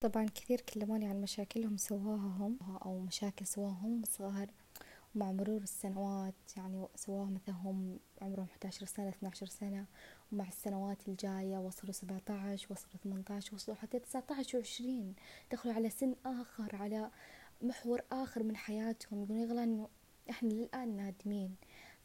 طبعا كثير كلموني عن مشاكلهم سواها هم أو مشاكل سواها هم صغار. ومع مرور السنوات يعني سواها مثلا هم عمرهم 11 سنة 12 سنة. ومع السنوات الجاية وصلوا 17 وصلوا 18 وصلوا حتى 19 وعشرين. دخلوا على سن آخر على محور آخر من حياتهم. يقولون يغلى إنه إحنا للآن نادمين.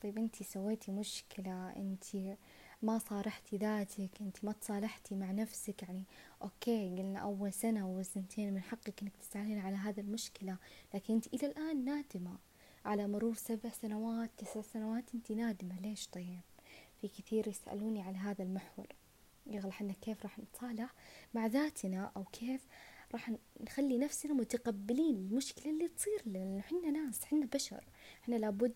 طيب أنتي سويتي مشكلة أنتي ما صارحتي ذاتك انت ما تصالحتي مع نفسك يعني أوكي قلنا أول سنة أول سنتين من حقك إنك تستعلين على هذا المشكلة لكن انت إلى الآن نادمة. على مرور سبع سنوات تسع سنوات انت نادمة. ليش طيب؟ في كثير يسألوني على هذا المحور. يغلى حنا كيف راح نتصالح مع ذاتنا؟ أو كيف راح نخلي نفسنا متقبلين المشكلة اللي تصير لنا؟ حنا ناس حنا بشر. حنا لابد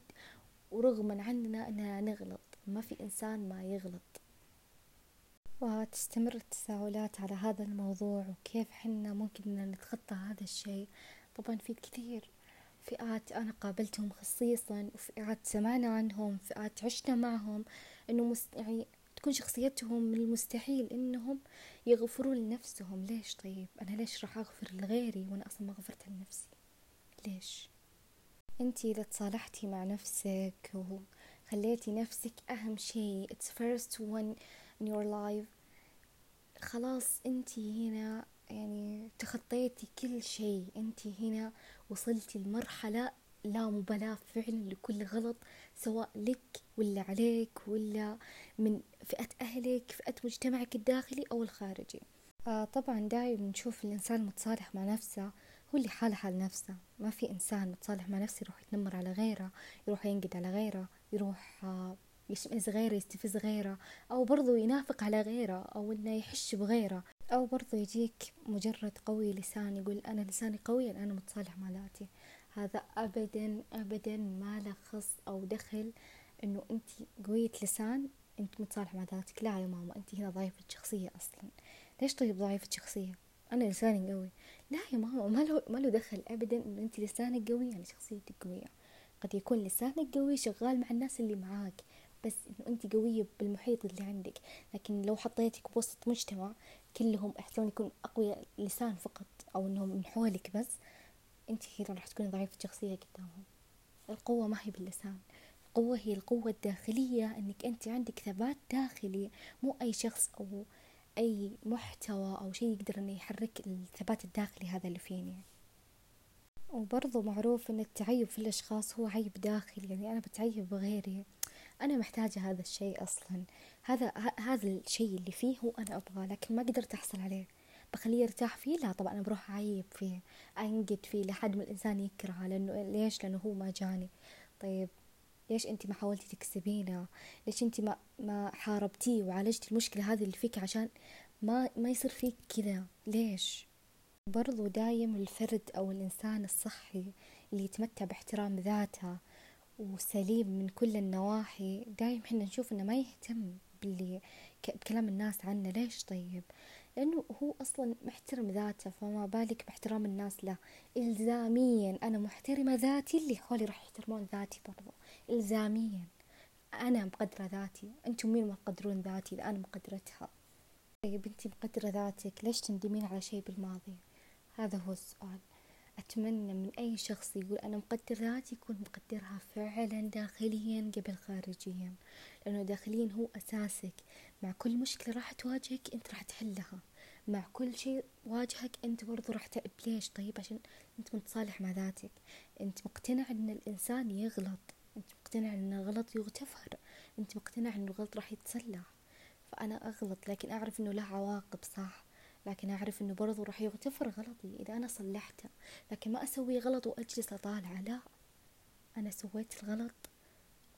ورغما عننا أننا نغلط. ما في إنسان ما يغلط. وتستمر التساؤلات على هذا الموضوع وكيف حنا ممكن نتخطى هذا الشيء. طبعا في كثير فئات أنا قابلتهم خصيصا وفئات سمعنا عنهم فئات عشنا معهم إنه مست... يعني تكون شخصيتهم من المستحيل إنهم يغفروا لنفسهم. ليش طيب؟ أنا ليش راح أغفر لغيري وأنا أصلا ما غفرت لنفسي؟ ليش؟ انتي إذا تصالحتي مع نفسك وخليتي نفسك أهم شيء. It's first one in your life. خلاص انتي هنا يعني تخطيتي كل شيء. انتي هنا وصلتي لمرحلة لا مبالاة فعلا لكل غلط سواء لك ولا عليك ولا من فئة أهلك فئة مجتمعك الداخلي أو الخارجي. آه طبعا دايما نشوف الإنسان متصالح مع نفسه. هو اللي حالة حال نفسه ما في إنسان متصالح مع نفسه يروح يتنمر على غيره يروح ينقد على غيره يروح آه، يشمئز غيره يستفز غيره أو برضو ينافق على غيره أو إنه يحش بغيره أو برضو يجيك مجرد قوي لسان يقول أنا لساني قوي أنا متصالح مع ذاتي. هذا أبدا أبدا ما له خص أو دخل إنه أنت قوية لسان أنت متصالح مع ذاتك. لا يا ماما أنت هنا ضعيفة شخصية أصلا. ليش طيب ضعيفة شخصية؟ أنا لساني قوي. لا يا ماما ما له ما له دخل ابدا إنه انت لسانك قوي يعني شخصيتك قوية. قد يكون لسانك قوي شغال مع الناس اللي معاك بس إنه انت قوية بالمحيط اللي عندك. لكن لو حطيتك بوسط مجتمع كلهم احتمال يكون اقوياء لسان فقط أو إنهم من حولك بس انت هنا راح تكوني ضعيفة شخصية قدامهم. القوة ما هي باللسان. القوة هي القوة الداخلية إنك انت عندك ثبات داخلي مو أي شخص أو أي محتوى أو شيء يقدر إنه يحرك الثبات الداخلي هذا اللي فيني وبرضو معروف إن التعيب في الأشخاص هو عيب داخلي يعني أنا بتعيب بغيري. أنا محتاجة هذا الشيء أصلا. هذا هذا الشيء اللي فيه هو أنا أبغاه لكن ما قدرت أحصل عليه. بخليه يرتاح فيه؟ لا طبعا أنا بروح أعيب فيه. أنقد فيه لحد ما الإنسان يكرهه لأنه ليش؟ لأنه هو ما جاني. طيب ليش انت ما حاولتي تكسبينه؟ ليش انت ما ما حاربتيه وعالجتي المشكلة هذه اللي فيك عشان ما ما يصير فيك كذا؟ ليش؟ برضو دايم الفرد أو الإنسان الصحي اللي يتمتع باحترام ذاته وسليم من كل النواحي دايم حنا نشوف إنه ما يهتم باللي بكلام الناس عنه. ليش طيب؟ لأنه هو أصلا محترم ذاته فما بالك باحترام الناس له. إلزاميا أنا محترمة ذاتي اللي حولي راح يحترمون ذاتي برضو. إلزاميا أنا مقدرة ذاتي. أنتم مين ما تقدرون ذاتي إذا أنا مقدرتها؟ طيب أنت مقدرة ذاتك. ليش تندمين على شيء بالماضي؟ هذا هو السؤال. أتمنى من أي شخص يقول أنا مقدر ذاتي يكون مقدرها فعلا داخليا قبل خارجيا لأنه داخليا هو أساسك. مع كل مشكلة راح تواجهك أنت راح تحلها. مع كل شيء واجهك أنت برضو راح تعب ليش؟ طيب عشان أنت متصالح مع ذاتك. أنت مقتنع أن الإنسان يغلط. أنت مقتنع أن الغلط يغتفر. أنت مقتنع أن الغلط راح يتصلح فأنا أغلط لكن أعرف أنه له عواقب صح؟ لكن أعرف أنه برضو راح يغتفر غلطي إذا أنا صلحته. لكن ما أسوي غلط وأجلس أطالع لا. أنا سويت الغلط.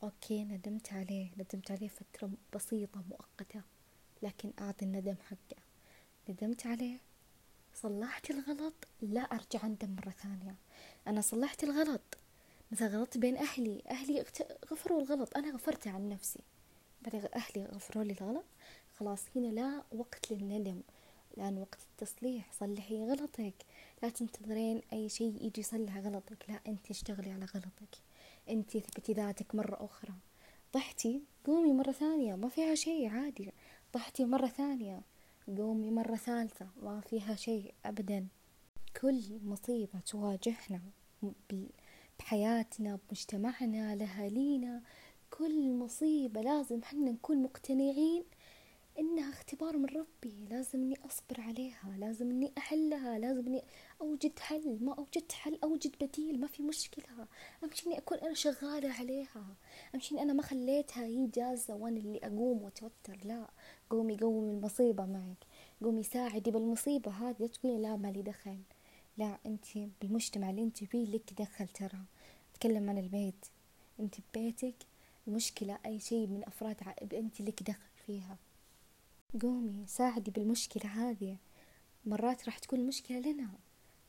okay ندمت عليه. ندمت عليه فترة بسيطة مؤقتة لكن أعطي الندم حقه. ندمت عليه. صلحت الغلط. لا أرجع أندم مرة ثانية. أنا صلحت الغلط. مثلا غلطت بين أهلي. أهلي غفروا الغلط. أنا غفرت عن نفسي. بعدين أهلي غفروا لي الغلط. خلاص هنا لا وقت للندم. الآن وقت التصليح صلحي غلطك. لا تنتظرين أي شيء يجي يصلح غلطك. لا أنت اشتغلي على غلطك. أنت اثبتي ذاتك مرة أخرى. ضحتي قومي مرة ثانية. ما فيها شيء عادي. ضحتي مرة ثانية. قومي مرة ثالثة. ما فيها شيء أبدا. كل مصيبة تواجهنا بحياتنا بمجتمعنا لأهالينا. كل مصيبة لازم حنا نكون مقتنعين إنها اختبار من ربي لازم إني أصبر عليها لازم إني أحلها لازم إني أوجد حل ما أوجدت حل أوجد بديل ما في مشكلة. أهم شي إني أكون أنا شغالة عليها. أهم شي إني أنا ما خليتها هي جالسة وأنا اللي أقوم وأتوتر. لا قومي قومي المصيبة معك. قومي ساعدي بالمصيبة هذه تقولي لا مالي دخل. لا أنت بالمجتمع اللي أنت فيه لك دخل ترى. أتكلم عن البيت. أنت ببيتك المشكلة أي شيء من أفراد أنت لك دخل فيها. قومي ساعدي بالمشكلة هذه. مرات راح تكون المشكلة لنا.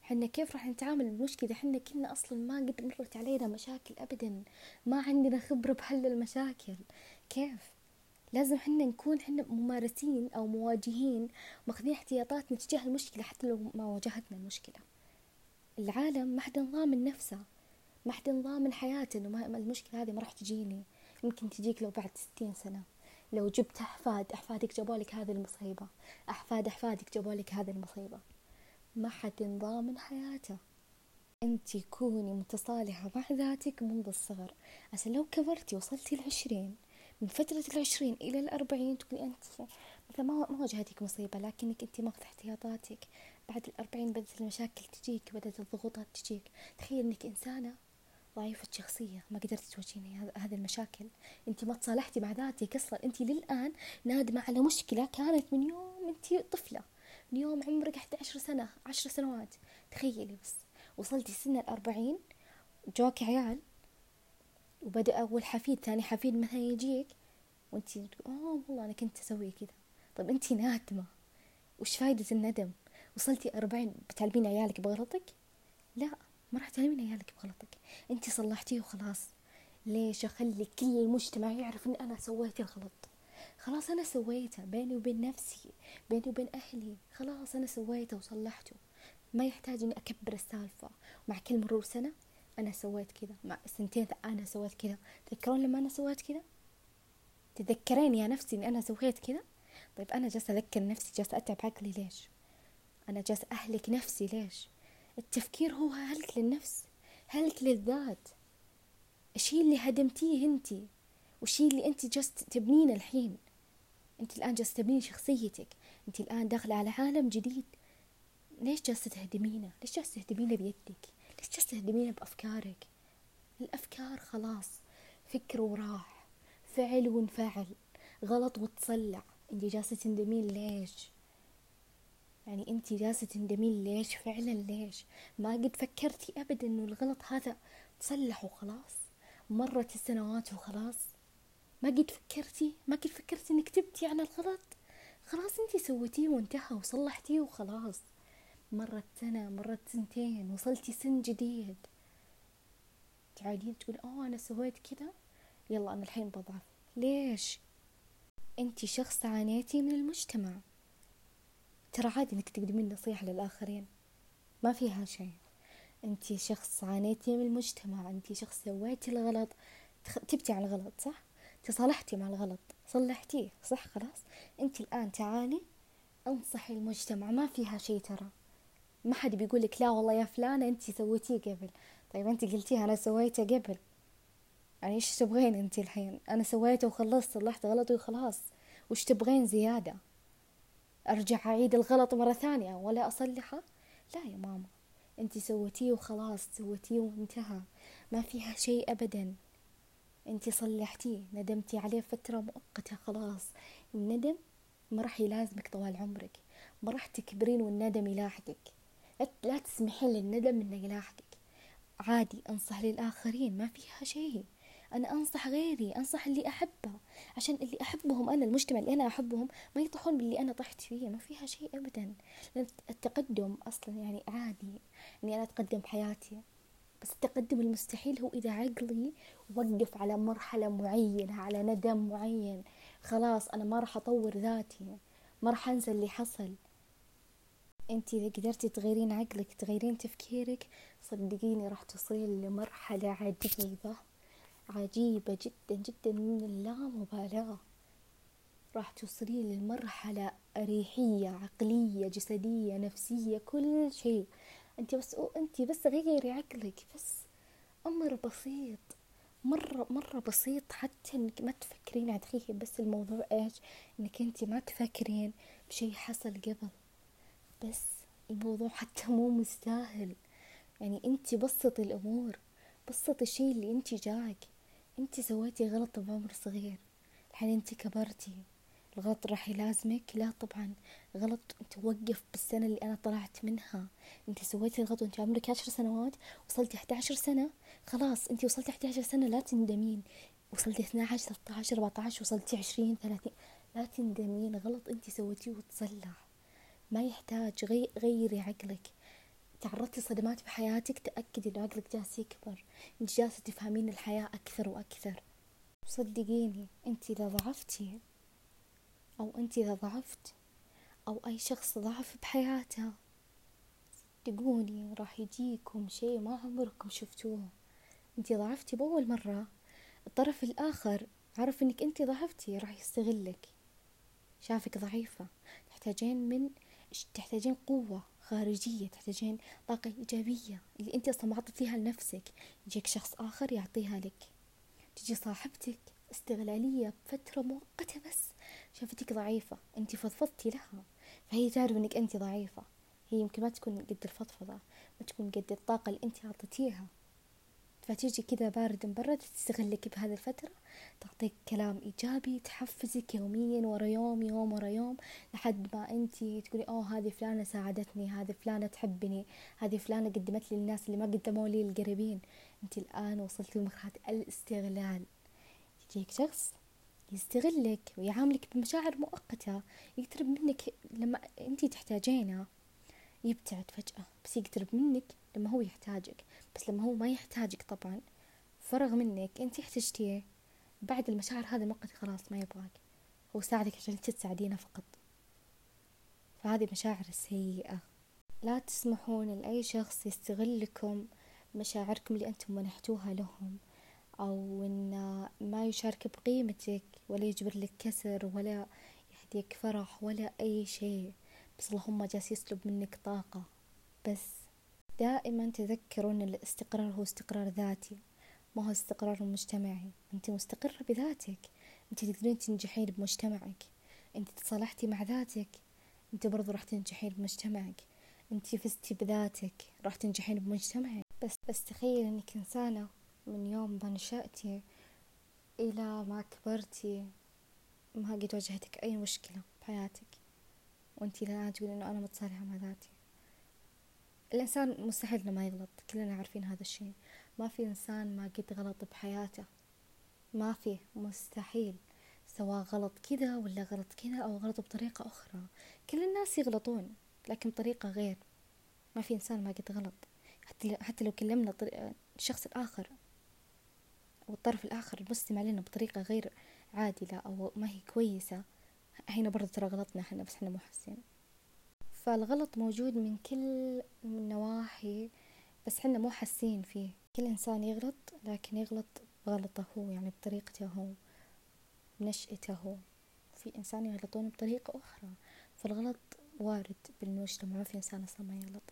حنا كيف راح نتعامل بالمشكلة؟ حنا كنا أصلا ما قد مرت علينا مشاكل أبدا. ما عندنا خبرة بحل المشاكل. كيف؟ لازم حنا نكون حنا ممارسين أو مواجهين ماخذين احتياطاتنا تجاه المشكلة حتى لو ما واجهتنا المشكلة. العالم ما حدا ضامن نفسه. ما حدا ضامن حياته إنه المشكلة هذه ما راح تجيني. يمكن تجيك لو بعد ستين سنة. لو جبت أحفاد أحفادك جابوا لك هذه المصيبة. أحفاد أحفادك جابوا لك هذه المصيبة. ما حد ضامن حياته. أنت كوني متصالحة مع ذاتك منذ الصغر. عشان لو كبرتي وصلتي العشرين. من فترة العشرين إلى الأربعين تقولي أنت مثلا ما ما واجهتك مصيبة لكنك أنت ماخذ احتياطاتك. بعد الأربعين بدأت المشاكل تجيك بدأت الضغوطات تجيك. تخيل أنك إنسانة ضعيفة شخصية ما قدرتي تواجهيني. هذه المشاكل. انت ما تصالحتي مع ذاتك أصلا انت للآن نادمة على مشكلة كانت من يوم انت طفلة. من يوم عمرك 11 سنة عشر سنوات. تخيلي بس. وصلتي سن الأربعين جوك عيال وبدأ أول حفيد ثاني حفيد مثلا يجيك وانت آه والله أنا كنت أسوي كذا. طب انت نادمة. وش فايدة الندم؟ وصلتي أربعين بتعلمين عيالك بغلطك؟ لا. ما راح تعلمين عيالك بغلطك. انت صلحتيه وخلاص. ليش أخلي كل المجتمع يعرف إن أنا سويت الغلط؟ خلاص أنا سويته بيني وبين نفسي بيني وبين أهلي. خلاص أنا سويته وصلحته. ما يحتاج إني أكبر السالفة. مع كل مرور سنة أنا سويت كذا. مع سنتين أنا سويت كذا. تذكرون لما أنا سويت كذا؟ تذكرين يا نفسي إني أنا سويت كذا؟ طيب أنا جالسة أذكر نفسي جالسة أتعب عقلي ليش؟ أنا جالسة أهلك نفسي ليش؟ التفكير هو هلك للنفس هلك للذات. الشيء اللي هدمتيه انت والشيء اللي انت جست تبنينه الحين. انت الآن جالسه تبنين شخصيتك. انت الآن داخلة على عالم جديد. ليش جالسه تهدمينه؟ ليش جالسه تهدمينه بيدك؟ ليش جالسه تهدمينه بأفكارك؟ الأفكار خلاص. فكر وراح. فعل وانفعل. غلط وتصلع. انت جالسة تندمين ليش؟ يعني أنت جالسة تندمين ليش؟ فعلا ليش؟ ما قد فكرتي ابدا إنه الغلط هذا تصلح وخلاص؟ مرت السنوات وخلاص؟ ما قد فكرتي؟ ما قد فكرتي إنك تبتي عن الغلط؟ خلاص أنت سويتيه وانتهى وصلحتيه وخلاص. مرت سنة مرت سنتين وصلتي سن جديد. تعالين تقول أوه أنا سويت كذا؟ يلا أنا الحين بضعف. ليش؟ أنت شخص عانيتي من المجتمع. ترى عادي إنك تقدمين نصيحة للآخرين. ما فيها شيء. أنت شخص عانيتي من المجتمع أنت شخص سويتي الغلط. تبتي على الغلط صح؟ تصالحتي مع الغلط. صلحتيه صح؟ خلاص. أنت الآن تعالي أنصحي المجتمع. ما فيها شيء ترى. ما حد بيقول لك لا والله يا فلانة أنت سويتيه قبل. طيب أنت قلتيها أنا سويته قبل. يعني إيش تبغين أنت الحين؟ أنا سويته وخلصت صلحت غلطي وخلاص. وش تبغين زيادة؟ أرجع أعيد الغلط مرة ثانية ولا أصلحه؟ لا يا ماما. أنت سويتيه وخلاص سويتيه وانتهى. ما فيها شيء أبدا. أنت صلحتيه ندمتي عليه فترة مؤقتة خلاص. الندم ما راح يلازمك طوال عمرك. ما راح تكبرين والندم يلاحقك. لا تسمحين للندم إنه يلاحقك. عادي أنصح للآخرين ما فيها شيء. أنا أنصح غيري أنصح اللي أحبه عشان اللي أحبهم أنا المجتمع اللي أنا أحبهم ما يطيحون باللي أنا طحت فيه ما فيها شيء أبدا. لأن التقدم أصلا يعني عادي إني أنا أتقدم بحياتي بس التقدم المستحيل هو إذا عقلي وقف على مرحلة معينة على ندم معين. خلاص أنا ما راح أطور ذاتي ما راح أنسى اللي حصل. أنت إذا قدرتي تغيرين عقلك تغيرين تفكيرك صدقيني راح تصلين لمرحلة عجيبة. عجيبة جدا جدا من اللامبالاة راح توصلين للمرحلة أريحية عقلية جسدية نفسية كل شيء. أنت بس أنت بس غيري عقلك بس. أمر بسيط مرة مرة بسيط. حتى إنك ما تفكرين عاد بس الموضوع إيش؟ إنك أنت ما تفكرين بشي حصل قبل. بس الموضوع حتى مو مستاهل. يعني أنت بسطي الأمور بسطي الشي اللي أنت جاك. انت سويتي غلط بعمر صغير. الحين انت كبرتي. الغلط راح يلازمك. لا طبعا. غلط. انت وقف بالسنة اللي أنا طلعت منها. انت سويتي الغلط وانت عمرك عشر سنوات. وصلتي 11 سنة. خلاص. انت وصلتي 11 سنة. لا تندمين. وصلتي 12 13 14 وصلتي 20 30 لا تندمين. غلط. انت سويتيه وتصلح. ما يحتاج. غي غيري عقلك. تعرضتي صدمات بحياتك تأكدي إنه عقلك جالس يكبر. أنت جالسة تفهمين الحياة أكثر وأكثر. صدقيني أنت إذا ضعفتي أو أنت إذا ضعفت أو أي شخص ضعف بحياته صدقوني راح يجيكم شيء ما عمركم شفتوه. أنت ضعفتي بأول مرة الطرف الآخر عرف أنك أنت ضعفتي راح يستغلك. شافك ضعيفة. تحتاجين من تحتاجين قوة. خارجية تحتاجين طاقة إيجابية. اللي أنت أصلا ما عطيتيها لنفسك يجيك شخص آخر يعطيها لك. تجي صاحبتك استغلالية بفترة مؤقتة بس. شافتك ضعيفة أنت فضفضتي لها. فهي تعرف أنك أنت ضعيفة. هي يمكن ما تكون قد الفضفضة ما تكون قد الطاقة اللي أنت أعطيتيها فتيجي كذا بارد مبرد تستغلك بهذه الفترة تعطيك كلام إيجابي تحفزك يوميا ورا يوم يوم ورا يوم لحد ما أنت تقولي أوه هذه فلانة ساعدتني هذه فلانة تحبني هذه فلانة قدمت لي الناس اللي ما قدموا لي القريبين. أنت الآن وصلتي لمرحلة الاستغلال. يجيك شخص يستغلك ويعاملك بمشاعر مؤقتة يقترب منك لما أنت تحتاجينه. يبتعد فجأة بس يقترب منك لما هو يحتاجك. بس لما هو ما يحتاجك طبعا فرغ منك أنت احتجتيه. بعد المشاعر هذه المؤقتة خلاص ما يبغاك. هو ساعدك عشان أنت تساعدينه فقط. فهذه مشاعر سيئة. لا تسمحون لأي شخص يستغلكم مشاعركم اللي أنتم منحتوها لهم أو إن ما يشارك بقيمتك ولا يجبر لك كسر ولا يهديك فرح ولا أي شيء. بس اللهم جالس يسلب منك طاقة. بس دائما تذكروا أن الاستقرار هو استقرار ذاتي ما هو استقرار مجتمعي. أنت مستقرة بذاتك. أنت تقدرين تنجحين بمجتمعك. أنت تصالحتي مع ذاتك. أنت برضو راح تنجحين بمجتمعك. أنت فزتي بذاتك. راح تنجحين بمجتمعك. بس بس تخيل أنك إنسانة من يوم ما نشأتي إلى ما كبرتي ما قد واجهتك أي مشكلة بحياتك وانتي الآن تقولين إنه أنا متصالحة مع ذاتي. الإنسان مستحيل إنه ما يغلط كلنا عارفين هذا الشيء. ما في إنسان ما قد غلط بحياته. ما في مستحيل. سواء غلط كذا ولا غلط كذا أو غلط بطريقة أخرى. كل الناس يغلطون لكن بطريقة غير. ما في إنسان ما قد غلط. حتى لو كلمنا الشخص الآخر أو الطرف الآخر المستمع لنا بطريقة غير عادلة أو ما هي كويسة هنا برضه ترى غلطنا إحنا بس إحنا مو حاسين. فالغلط موجود من كل النواحي بس حنا مو حاسين فيه. كل إنسان يغلط لكن يغلط بغلطه هو يعني بطريقته هو بنشأته هو. في إنسان يغلطون بطريقة أخرى. فالغلط وارد بالمجتمع ما في إنسان أصلا ما يغلط.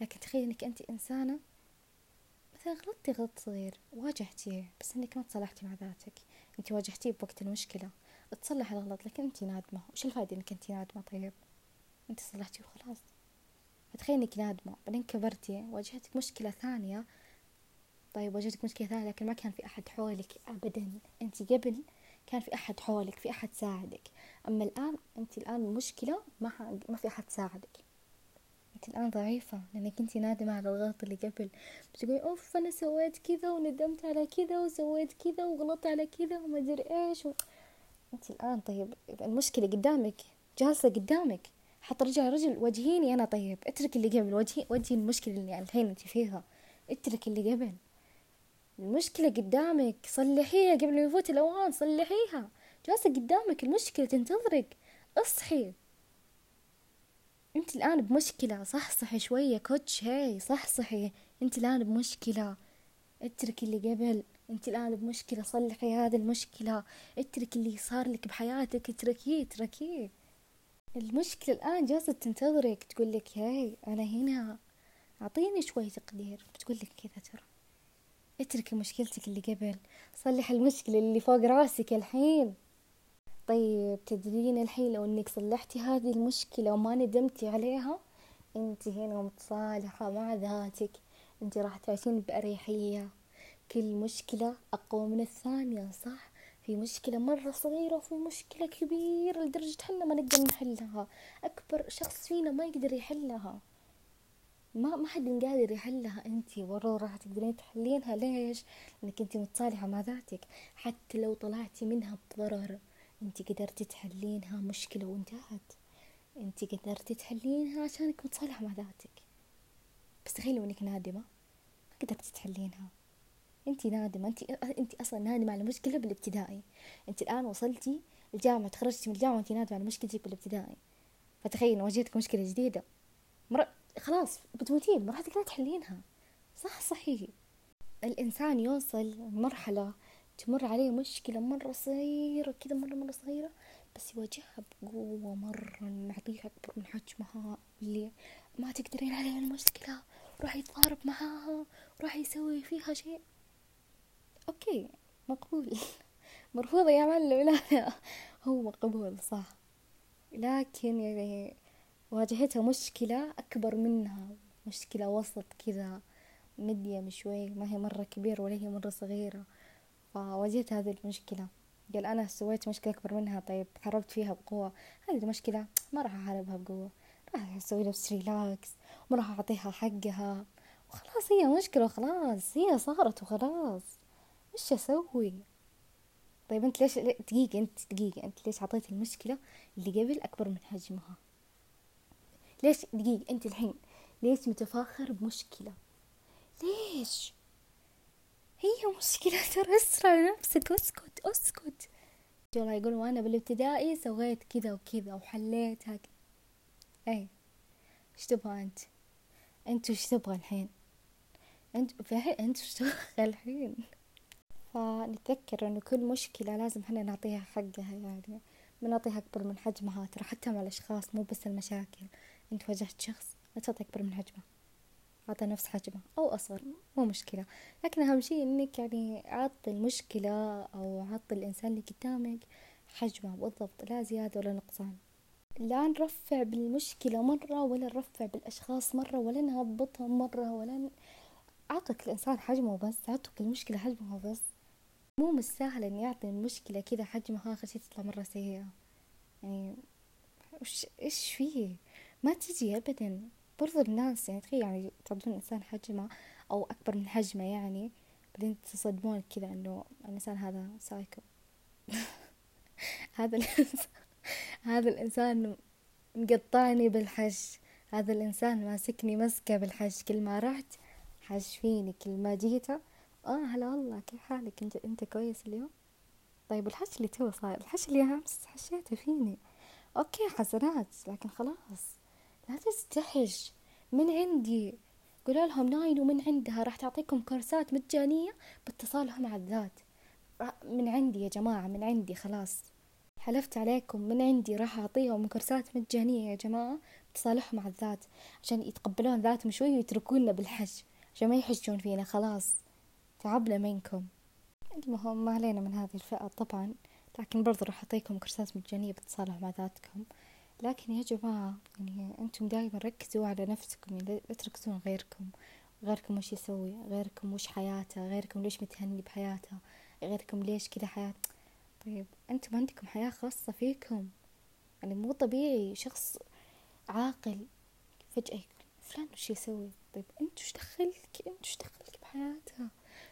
لكن تخيل إنك أنت إنسانة مثلا غلطتي غلط صغير واجهتيه بس إنك ما تصالحتي مع ذاتك. أنت واجهتيه بوقت المشكلة تصلح الغلط لكن أنت نادمة. وش الفائدة إنك أنت نادمة؟ طيب انت صلحتي وخلاص. فتخيل انك نادمة بعدين كبرتي واجهتك مشكلة ثانية. طيب واجهتك مشكلة ثانية لكن ما كان في أحد حولك أبدا. أنت قبل كان في أحد حولك في أحد ساعدك. أما الآن أنت الآن مشكلة ما ما في أحد ساعدك. أنت الآن ضعيفة لأنك أنت نادمة على الغلط اللي قبل. بتقولي أوف أنا سويت كذا وندمت على كذا وسويت كذا وغلطت على كذا وما أدري إيش و... أنت الآن طيب المشكلة قدامك جالسة قدامك. حط رجل وجهيني أنا طيب اترك اللي قبل وجهي وجهي المشكلة اللي الحين أنت فيها. اترك اللي قبل. المشكلة قدامك صلحيها قبل ما يفوت الأوان صلحيها. جالسة قدامك المشكلة تنتظرك. اصحي. انت الآن بمشكلة. صحصحي شوية كوتش. هاي صحصحي. انت الآن بمشكلة. اترك اللي قبل. انت الان بمشكلة. صلحي هذه المشكلة. اترك اللي صار لك بحياتك. اتركيه اتركيه. المشكلة الان جالسة تنتظرك. تقول لك هاي أنا هنا. أعطيني شوي تقدير. بتقول لك كذا ترى. اتركي مشكلتك اللي قبل. صلح المشكلة اللي فوق راسك الحين. طيب تدرين الحين لو انك صلحتي هذه المشكلة وما ندمتي عليها انت هنا متصالحة مع ذاتك. انت راح تعيشين بأريحية. كل مشكلة أقوى من الثانية صح؟ في مشكلة مرة صغيرة وفي مشكلة كبيرة لدرجة حنا ما نقدر نحلها. أكبر شخص فينا ما يقدر يحلها. ما ما حد قادر يحلها أنت ورا راح تقدرين تحلينها. ليش؟ لأنك أنت متصالحة مع ذاتك. حتى لو طلعتي منها بضرر. انت قدرتي تحلينها مشكلة وانتهت. انت قدرتي تحلينها عشانك متصالحة مع ذاتك. بس تخيلوا انك نادمة ما قدرتي تحلينها. انت نادمة انت انت أصلا نادمة على مشكلة بالابتدائي. انت الآن وصلتي الجامعة تخرجتي من الجامعة وانت نادمة على مشكلتك بالابتدائي. فتخيل واجهتك مشكلة جديدة مر... خلاص بتموتين ما راح تقدرين تحلينها. صح صحيح. الإنسان يوصل مرحلة تمر عليه مشكلة مرة صغيرة كذا مرة مرة صغيرة بس يواجهها بقوة مرة نعطيها أكبر من حجمها اللي ما تقدرين عليها المشكلة راح يتضارب معاها راح يسوي فيها شيء. okay مقبول. مرفوضة يا معلم. لا لا هو مقبول صح. لكن يعني واجهتها مشكلة أكبر منها مشكلة وسط كذا medium شوي ما هي مرة كبيرة ولا هي مرة صغيرة. فواجهت هذه المشكلة. قال أنا سويت مشكلة أكبر منها طيب حاربت فيها بقوة. هذه المشكلة ما راح أحاربها بقوة. راح أسوي له relax وما راح أعطيها حقها. وخلاص هي مشكلة وخلاص هي صارت وخلاص. وش أسوي؟ طيب أنت ليش دقيقة أنت دقيقة أنت ليش عطيت المشكلة اللي قبل أكبر من حجمها؟ ليش دقيقة أنت الحين ليش متفاخر بمشكلة؟ ليش؟ هي مشكلة ترى اسرع نفسك اسكت اسكت. والله يقول وأنا بالابتدائي سويت كذا وكذا وحليتها اي إيش تبغى أنت؟ أنت وش تبغى الحين؟ أنت فهي أنت وش تبغى الحين؟ فنتذكر إنه كل مشكلة لازم إحنا نعطيها حقها يعني. ما نعطيها أكبر من حجمها ترى حتى مع الأشخاص مو بس المشاكل. أنت واجهت شخص لا تعطي أكبر من حجمه. أعطى نفس حجمه أو أصغر مو مشكلة. لكن أهم شيء إنك يعني عطي المشكلة أو عطي الإنسان اللي قدامك حجمه بالضبط لا زيادة ولا نقصان. لا نرفع بالمشكلة مرة ولا نرفع بالأشخاص مرة ولا نهبطهم مرة ولا ن... أعطك الإنسان حجمه بس أعطك المشكلة حجمها بس. مو مستاهل إن يعطي المشكلة كذا حجمها آخر شي تطلع مرة سيئة. يعني وش إيش فيه؟ ما تجي أبدا. برضو الناس يعني تخيل يعني تعطون إنسان حجمه أو أكبر من حجمه يعني بعدين تصدمون كذا إنه الإنسان هذا سايكو هذا الإنسان هذا الإنسان مقطعني بالحش هذا الإنسان ماسكني مسكة بالحش كل ما رحت حش فيني كل ما جيته آه هلا والله كيف حالك؟ أنت أنت كويس اليوم؟ طيب الحش اللي تو صاير؟ الحش اللي أمس حشيته فيني. okay حسنات لكن خلاص. لا تستحش. من عندي. قولوا لهم ناين ومن عندها. راح تعطيكم كورسات مجانية بالتصالح مع الذات. من عندي يا جماعة من عندي خلاص. حلفت عليكم. من عندي راح أعطيهم كورسات مجانية يا جماعة تصالح مع الذات. عشان يتقبلون ذاتهم شوي ويتركونا بالحج. عشان ما يحجون فينا خلاص. تعبنا منكم. المهم ما علينا من هذه الفئة طبعا. لكن برضو راح أعطيكم كورسات مجانية بالتصالح مع ذاتكم. لكن يا جماعة يعني أنتم دائما ركزوا على نفسكم يعني لا تركزون غيركم غيركم وش يسوي غيركم وش حياته غيركم ليش متهني بحياته غيركم ليش كذا حياة. طيب أنتم عندكم حياة خاصة فيكم. يعني مو طبيعي شخص عاقل فجأة يقول فلان وش يسوي؟ طيب أنت وش دخلك؟ أنت وش دخلك بحياته؟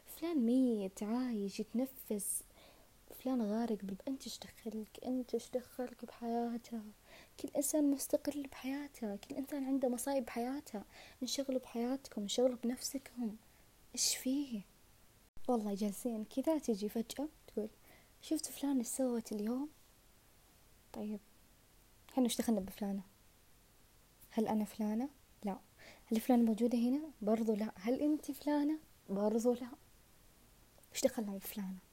فلان ميت عايش يتنفس. فلان غارق أنت إيش دخلك أنت إيش دخلك بحياته كل إنسان مستقل بحياته كل إنسان عنده مصايب بحياته. انشغلوا بحياتكم انشغلوا بنفسكم. إيش فيه؟ والله جالسين كذا تجي فجأة تقول شفت فلان إيش سوت اليوم؟ طيب إحنا إيش دخلنا بفلانة؟ هل أنا فلانة؟ لا. هل فلانة موجودة هنا؟ برضو لا. هل أنت فلانة؟ برضو لا. وش دخلنا بفلانة؟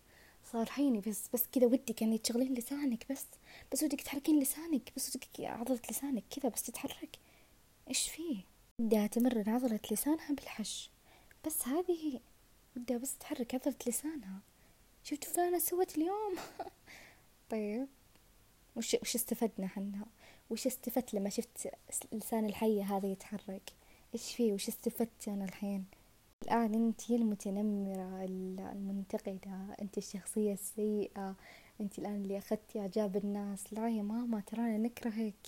صار حيني بس بس كذا ودك يعني تشغلين لسانك بس. بس ودك تحركين لسانك بس ودك عضلة لسانك كذا بس تتحرك. إيش فيه؟ بدها تمرن عضلة لسانها بالحش. بس هذه بدها بس تحرك عضلة لسانها. شفت فلانة سوت اليوم؟ طيب. وش وش استفدنا حنا وش استفدت لما شفت لسان الحية هذا يتحرك؟ إيش فيه؟ وش استفدت أنا الحين؟ الآن أنت المتنمرة المنتقدة. أنت الشخصية السيئة. أنت الآن اللي أخذتي إعجاب الناس. لا يا ماما ترانا نكرهك.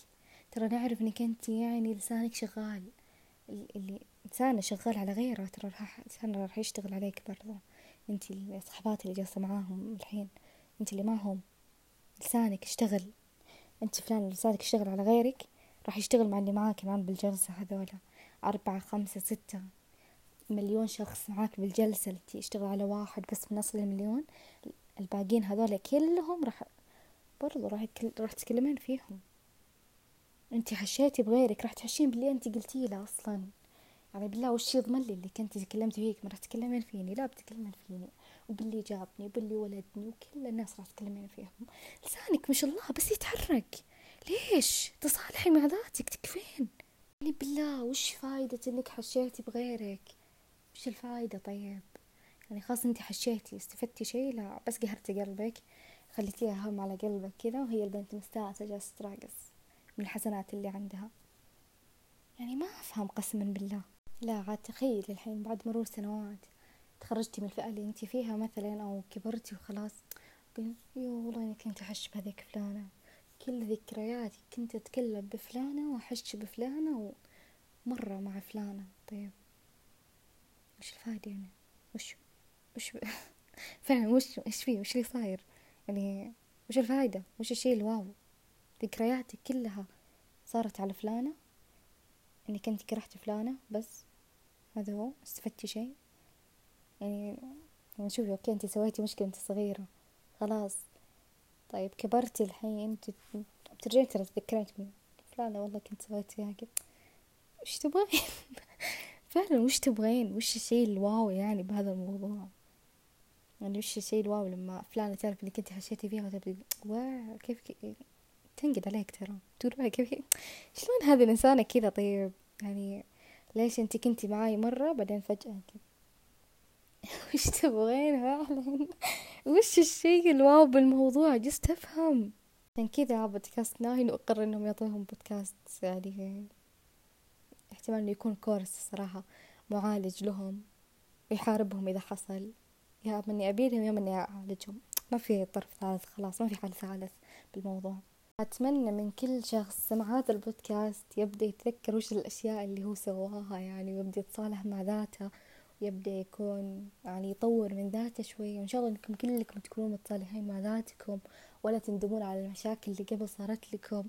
ترى نعرف إنك أنت يعني لسانك شغال. اللي لسانه شغال على غيره. ترى راح لسانه راح يشتغل عليك برضه أنت الصحبات اللي جالسة معاهم الحين أنت اللي معهم لسانك اشتغل. أنت فلان لسانك اشتغل على غيرك راح يشتغل مع اللي معاك كمان بالجلسة هذولا. أربعة خمسة ستة. مليون شخص معاك بالجلسة اللي تشتغل على واحد بس من أصل المليون. الباقيين هذول كلهم راح برضو راح راح تتكلمين فيهم. انت حشيتي بغيرك راح تحشين باللي انت قلتي له أصلا. يعني بالله وش يضمن لي اللي كنت تكلمت فيك؟ ما راح تتكلمين فيني لا بتكلمين فيني. وباللي جابني وباللي ولدني وكل الناس راح تتكلمين فيهم. لسانك ما شاء الله بس يتحرك. ليش؟ تصالحي مع ذاتك تكفين. يعني بالله وش فايدة إنك حشيتي بغيرك؟ وش الفايدة طيب؟ يعني خلاص انتي حشيتي استفدتي شي لا بس قهرتي قلبك خليتيها هم على قلبك كذا وهي البنت مستانسة جالسة تراقص من الحسنات اللي عندها. يعني ما أفهم قسما بالله. لا عاد تخيل الحين بعد مرور سنوات تخرجتي من الفئة اللي انتي فيها مثلا أو كبرتي وخلاص يو والله اني كنت أحش بهذيك فلانة. كل ذكرياتي كنت أتكلم بفلانة وأحش بفلانة ومرة مع فلانة. طيب. وش الفايدة يعني؟ وش وش فعلا وش إيش فيه؟ وش اللي صاير؟ يعني وش الفايدة وش الشيء الواو؟ ذكرياتك كلها صارت على فلانة. انك انت كرهتي فلانة بس هذا هو استفدتي شيء. يعني يعني شوفي okay انت سويتي مشكلة انت صغيرة. خلاص. طيب كبرتي الحين بترجعين ترى تذكرين فلانة والله كنت سويت فيها كذا. وش تبغين؟ فعلا وش تبغين؟ وش الشي ال wow يعني بهذا الموضوع؟ يعني وش الشي ال wow لما فلانة تعرف إنك أنت حشيتي فيها وتبدي wow كيف, كيف تنقد عليك ترى. تقول كيف شلون هذه الإنسانة كذا طيب؟ يعني ليش أنت كنتي معاي مرة بعدين فجأة كذا؟ وش تبغين فعلا؟ وش الشي الواو بالموضوع؟ جست افهم عشان كذا بودكاست ناهي نقرر إنهم يعطوهم بودكاست يعني احتمال إنه يكون كورس صراحة معالج لهم ويحاربهم إذا حصل. يا مني أبيدهم يا مني أعالجهم. ما في طرف ثالث خلاص ما في حل ثالث بالموضوع. أتمنى من كل شخص سمع هذا البودكاست يبدأ يتذكر وش الأشياء اللي هو سواها يعني ويبدأ يتصالح مع ذاته. ويبدأ يكون يعني يطور من ذاته شوي. وإن شاء الله إنكم كلكم تكونوا متصالحين مع ذاتكم ولا تندمون على المشاكل اللي قبل صارت لكم.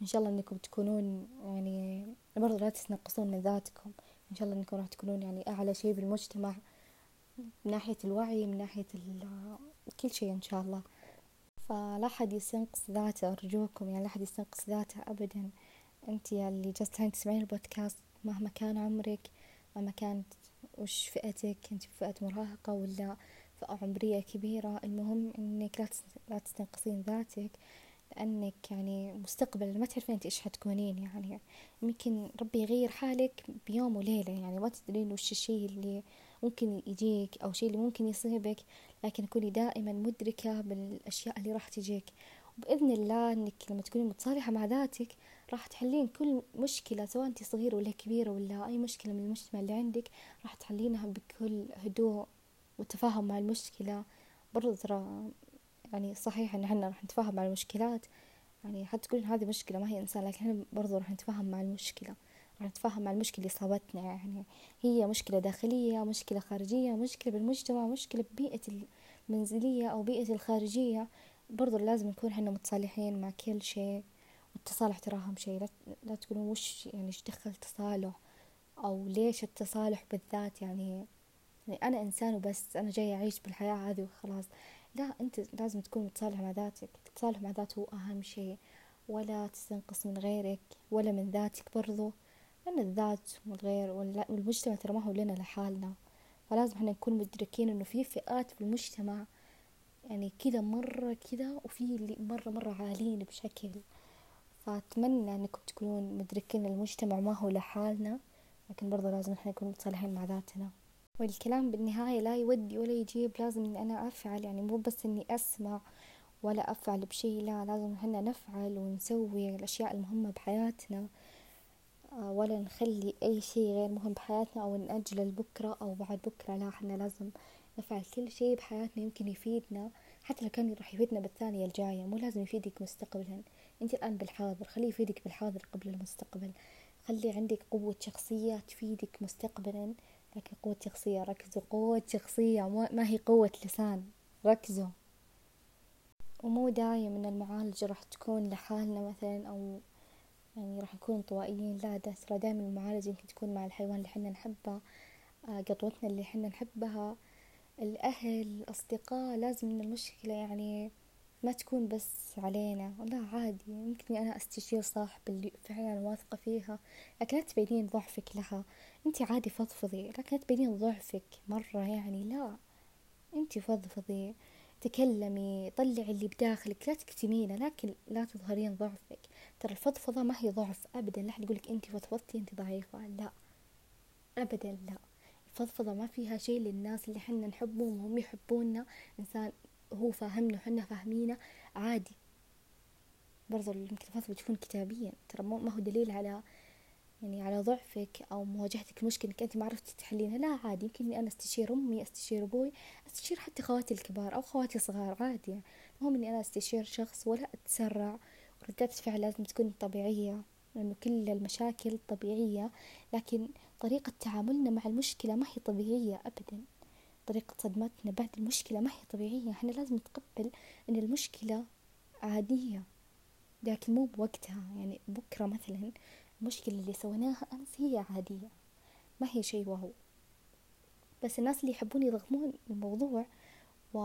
وإن شاء الله إنكم تكونون يعني برضو لا تتنقصون من ذاتكم. إن شاء الله إنكم راح تكونون يعني أعلى شيء بالمجتمع من ناحية الوعي من ناحية كل شيء إن شاء الله. فلا حد يستنقص ذاته أرجوكم يعني لا حد يستنقص ذاته أبدا. أنت اللي جالسة تسمعين البودكاست مهما كان عمرك مهما كانت وش فئتك؟ أنت فئة مراهقة ولا فئة عمرية كبيرة؟ المهم إنك لا تستنقصين ذاتك لأنك يعني مستقبلا ما تعرفين أنت إيش حتكونين يعني. يمكن ربي يغير حالك بيوم وليلة يعني ما تدرين وش الشي اللي ممكن يجيك أو شيء اللي ممكن يصيبك لكن كوني دائما مدركة بالأشياء اللي راح تجيك. وبإذن الله أنك لما تكوني متصالحة مع ذاتك راح تحلين كل مشكلة سواء أنت صغيرة ولا كبيرة ولا أي مشكلة من المجتمع اللي عندك راح تحلينها بكل هدوء وتفاهم مع المشكلة. برضو ترى يعني صحيح إن إحنا راح نتفاهم مع المشكلات يعني حتى تقولين هذه مشكلة ما هي إنسان لكن إحنا برضو راح نتفاهم مع المشكلة. راح نتفاهم مع المشكلة اللي صابتنا يعني هي مشكلة داخلية مشكلة خارجية مشكلة بالمجتمع مشكلة ببيئة المنزلية أو بيئة الخارجية. برضو لازم نكون إحنا متصالحين مع كل شيء. والتصالح ترى أهم شيء لا, لا تقولون وش يعني إيش دخل تصالح أو ليش التصالح بالذات؟ يعني يعني أنا إنسان وبس أنا جاي أعيش بالحياة هذه وخلاص. لا أنت لازم تكون متصالح مع ذاتك. التصالح مع ذات هو أهم شيء. ولا تستنقص من غيرك ولا من ذاتك برضو. لأن الذات والغير والمجتمع ترى ما هو لنا لحالنا. فلازم إحنا نكون مدركين إنه في فئات في المجتمع يعني كذا مرة كذا وفي اللي مرة مرة عالين بشكل. فأتمنى أنكم تكونون مدركين المجتمع ما هو لحالنا لكن برضه لازم إحنا نكون متصالحين مع ذاتنا. والكلام بالنهاية لا يودي ولا يجيب لازم إني أنا أفعل يعني مو بس إني أسمع ولا أفعل بشي لا لازم إحنا نفعل ونسوي الأشياء المهمة بحياتنا آه، ولا نخلي أي شي غير مهم بحياتنا أو نأجله لبكرة أو بعد بكرة لا إحنا لازم نفعل كل شي بحياتنا يمكن يفيدنا حتى لو كان راح يفيدنا بالثانية الجاية مو لازم يفيدك مستقبلا. أنت الآن بالحاضر خليه يفيدك بالحاضر قبل المستقبل. خلي عندك قوة شخصية تفيدك مستقبلا. لكن قوة شخصية ركزوا. قوة شخصية ما هي قوة لسان. ركزوا. ومو دايم إن المعالجة راح تكون لحالنا مثلا أو يعني راح نكون انطوائيين لا ده ترى دايما المعالجة يمكن تكون مع الحيوان اللي حنا نحبه آه، قطوتنا اللي حنا نحبها. الأهل الأصدقاء لازم إن المشكلة يعني ما تكون بس علينا لا عادي يمكن أنا أستشير صاحب اللي فعلا واثقة فيها لكن لا تبينين ضعفك لها. أنت عادي فضفضي لكن لا تبينين ضعفك مرة يعني لا. أنت فضفضي تكلمي طلعي اللي بداخلك لا تكتمينه لكن لا تظهرين ضعفك. ترى الفضفضة ما هي ضعف أبدا لا أحد يقولك أنت فضفضتي أنت ضعيفة لا. أبدا لا. الفضفضة ما فيها شيء للناس اللي حنا نحبهم وهم يحبونا. إنسان هو فاهمنا وحنا فاهمينه عادي. برضو يمكن الفضفضة تكون كتابيا ترى ما هو دليل على يعني على ضعفك أو مواجهتك مشكلة إنك أنت ما عرفتي تحلينها. لا عادي يمكن إني أنا أستشير أمي أستشير أبوي أستشير حتى خواتي الكبار أو خواتي الصغار عادي. المهم إني أنا أستشير شخص ولا أتسرع وردات الفعل لازم تكون طبيعية لأنه كل المشاكل طبيعية لكن طريقة تعاملنا مع المشكلة ما هي طبيعية أبدا. طريقة صدمتنا بعد المشكلة ما هي طبيعية. إحنا لازم نتقبل أن المشكلة عادية لكن مو بوقتها. يعني بكرة مثلا المشكلة اللي سويناها أمس هي عادية ما هي شيء واو. بس الناس اللي يحبون يضخمون الموضوع و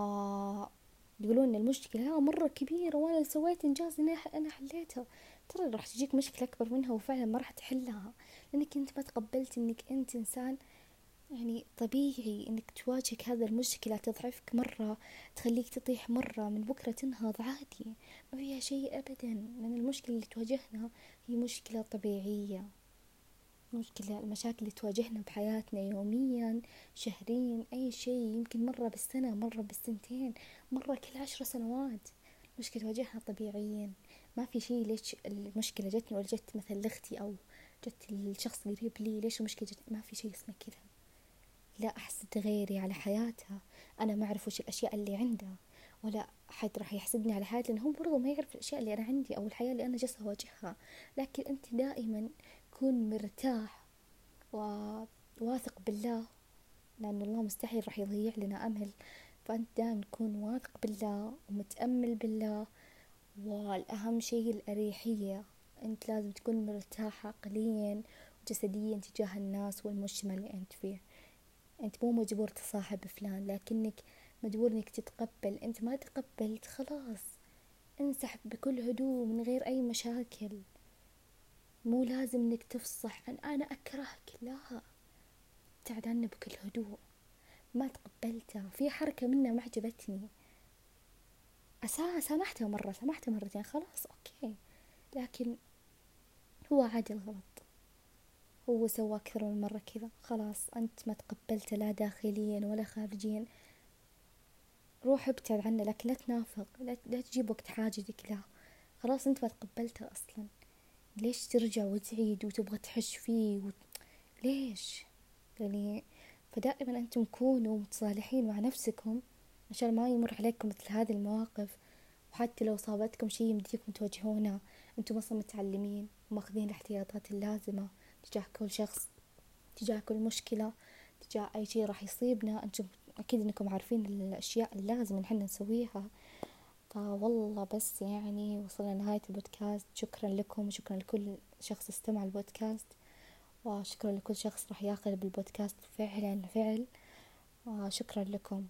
يقولون إن المشكلة مرة كبيرة وأنا سويت إنجاز إني أنا حليتها. ترى راح تجيك مشكلة أكبر منها وفعلا ما راح تحلها لأنك أنت ما تقبلت إنك أنت إنسان يعني طبيعي إنك تواجهك هذا المشكلة تضعفك مرة تخليك تطيح مرة من بكرة تنهض عادي. ما فيها شيء ابدا. لأن المشكلة اللي تواجهنا هي مشكلة طبيعية. مشكلة المشاكل اللي تواجهنا بحياتنا يوميا شهريا أي شيء يمكن مرة بالسنة مرة بالسنتين مرة كل عشر سنوات. مشكلة تواجهنا طبيعيا. ما في شيء ليش المشكلة جتني ولا جت مثلا لأختي أو جت الشخص قريب لي ليش المشكلة جت ما في شيء اسمه كذا. لا أحسد غيري على حياتها. أنا ما أعرف وش الأشياء اللي عندها ولا حد راح يحسدني على حياتي لأنه هو برضو ما يعرف الأشياء اللي أنا عندي أو الحياة اللي أنا جالسة أواجهها. لكن أنت دائما كون مرتاح وواثق بالله لأن الله مستحيل راح يضيع لنا أمل. فأنت دائما تكون واثق بالله ومتأمل بالله. والأهم شيء الأريحية. أنت لازم تكون مرتاح عقليا وجسديا تجاه الناس والمجتمع اللي أنت فيه. أنت مو مجبور تصاحب فلان لكنك مجبور إنك تتقبل. أنت ما تقبلت خلاص. انسحب بكل هدوء من غير أي مشاكل. مو لازم إنك تفصح. عن أنا أكرهك لا. ابتعد عنه بكل هدوء. ما تقبلته. في حركة منه ما عجبتني. أسا سامحته مرة سامحته مرتين. خلاص أوكي. لكن هو عادي الغلط. هو سوى أكثر من مرة كذا. خلاص أنت ما تقبلته لا داخليا ولا خارجيا. روح ابتعد عنه لكن لا تنافق. لا, لا تجيب وقت حاجتك له خلاص أنت ما تقبلته أصلا. ليش ترجع وتعيد وتبغى تحش فيه و... ليش؟ يعني فدائما أنتم كونوا متصالحين مع نفسكم عشان ما يمر عليكم مثل هذه المواقف. وحتى لو صابتكم شيء يمديكم تواجهونه أنتم أصلا متعلمين وماخذين الاحتياطات اللازمة. تجاه كل شخص تجاه كل مشكلة تجاه أي شيء راح يصيبنا. أنتم أكيد أنكم عارفين الأشياء اللازم إن حنا نسويها. فوالله بس يعني وصلنا لنهاية البودكاست. شكرا لكم وشكرا لكل شخص استمع البودكاست. وشكرا لكل شخص راح ياخذ بالبودكاست فعلا فعل. وشكرا لكم.